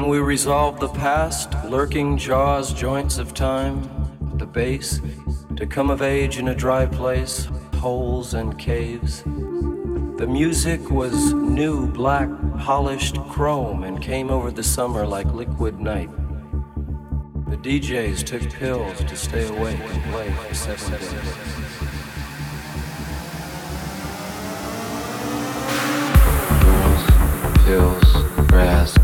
Can we resolve the past, lurking jaws, joints of time, the base, to come of age in a dry place, holes and caves? The music was new, black, polished chrome and came over the summer like liquid night. The DJs took pills to stay awake and play for seven days. Pills, grass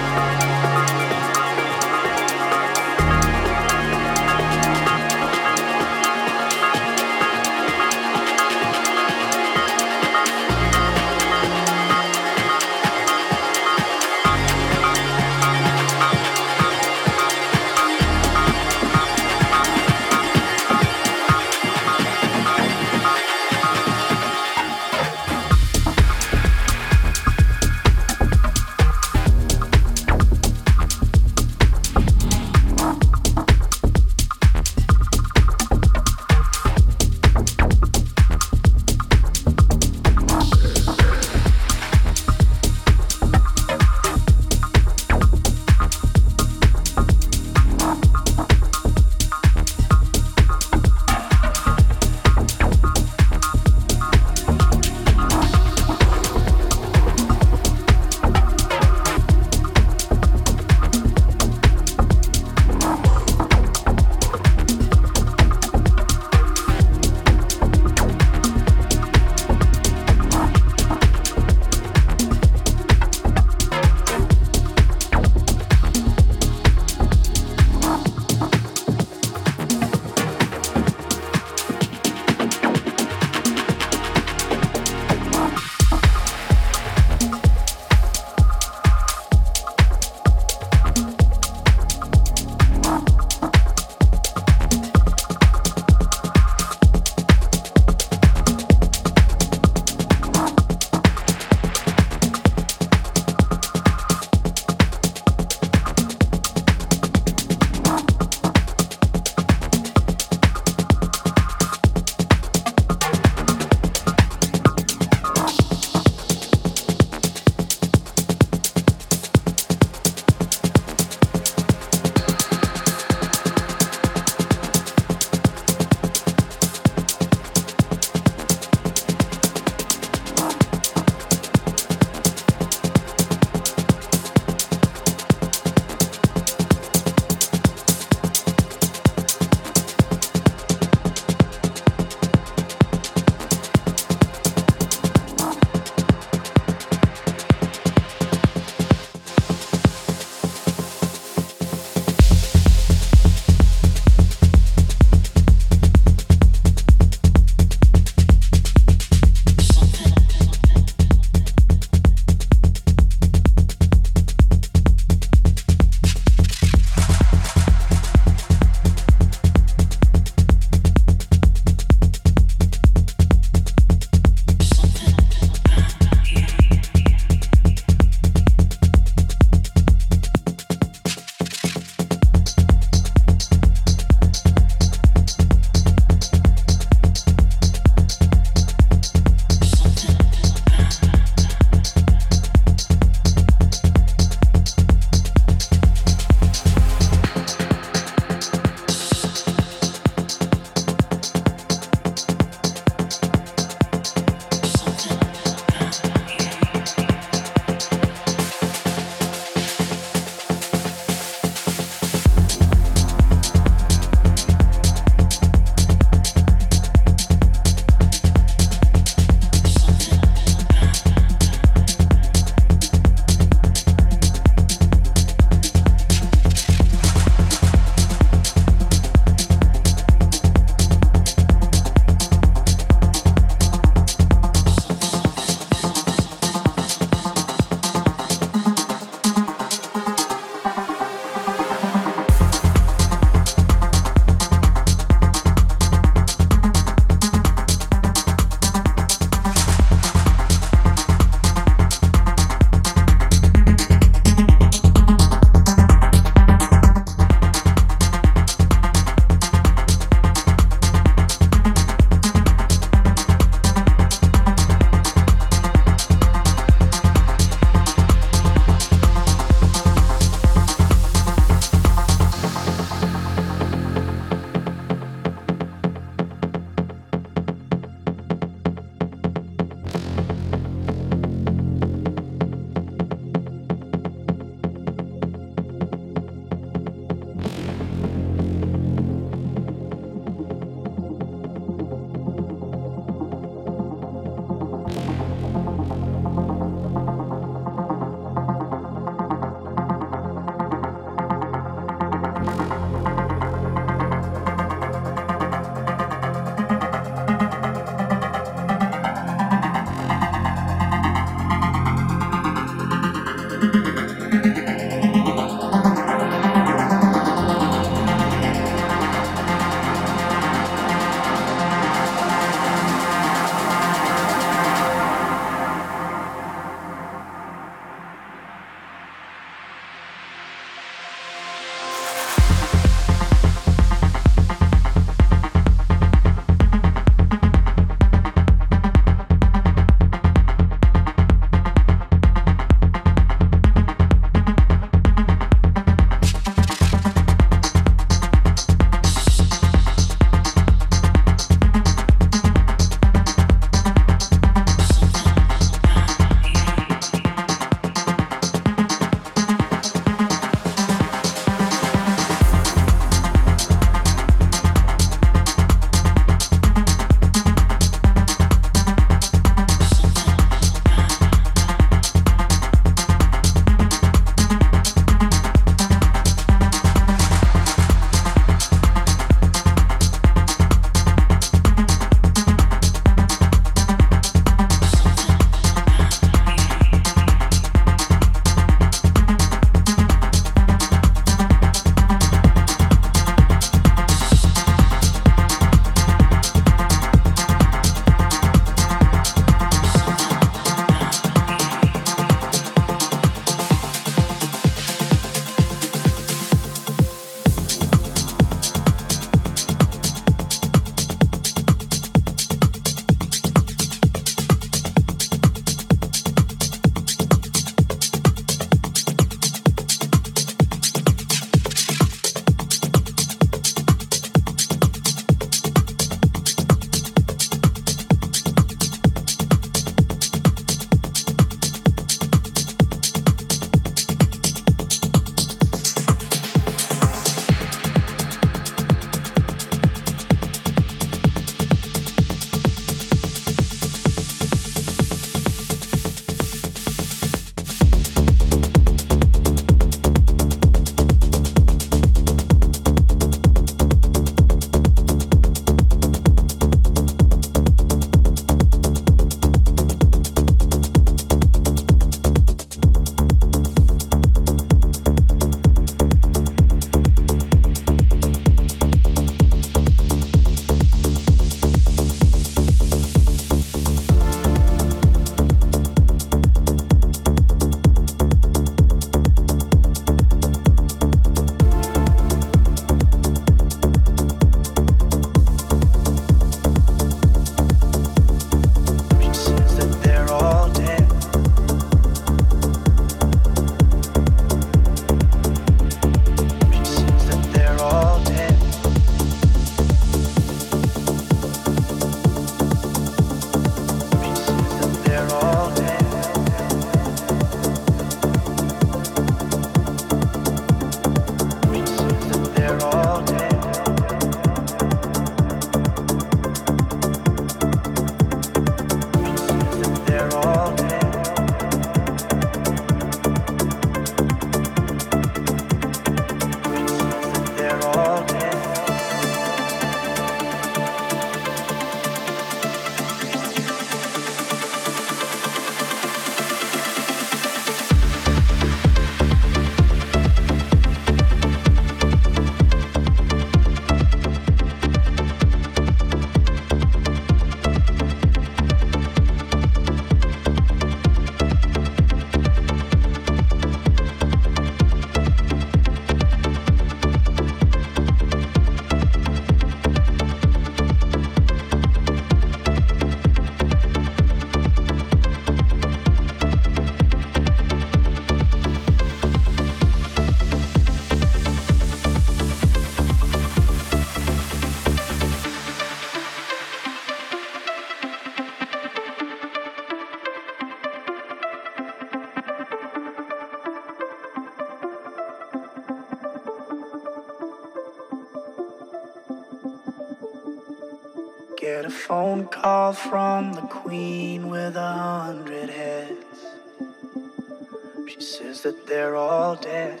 That they're all dead.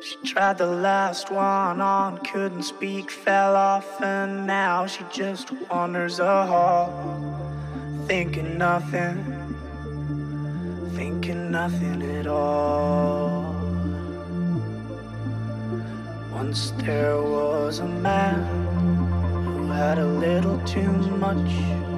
She tried the last one on, couldn't speak, fell off, and now she just wanders a hall, thinking nothing, thinking nothing at all. Once there was a man who had a little too much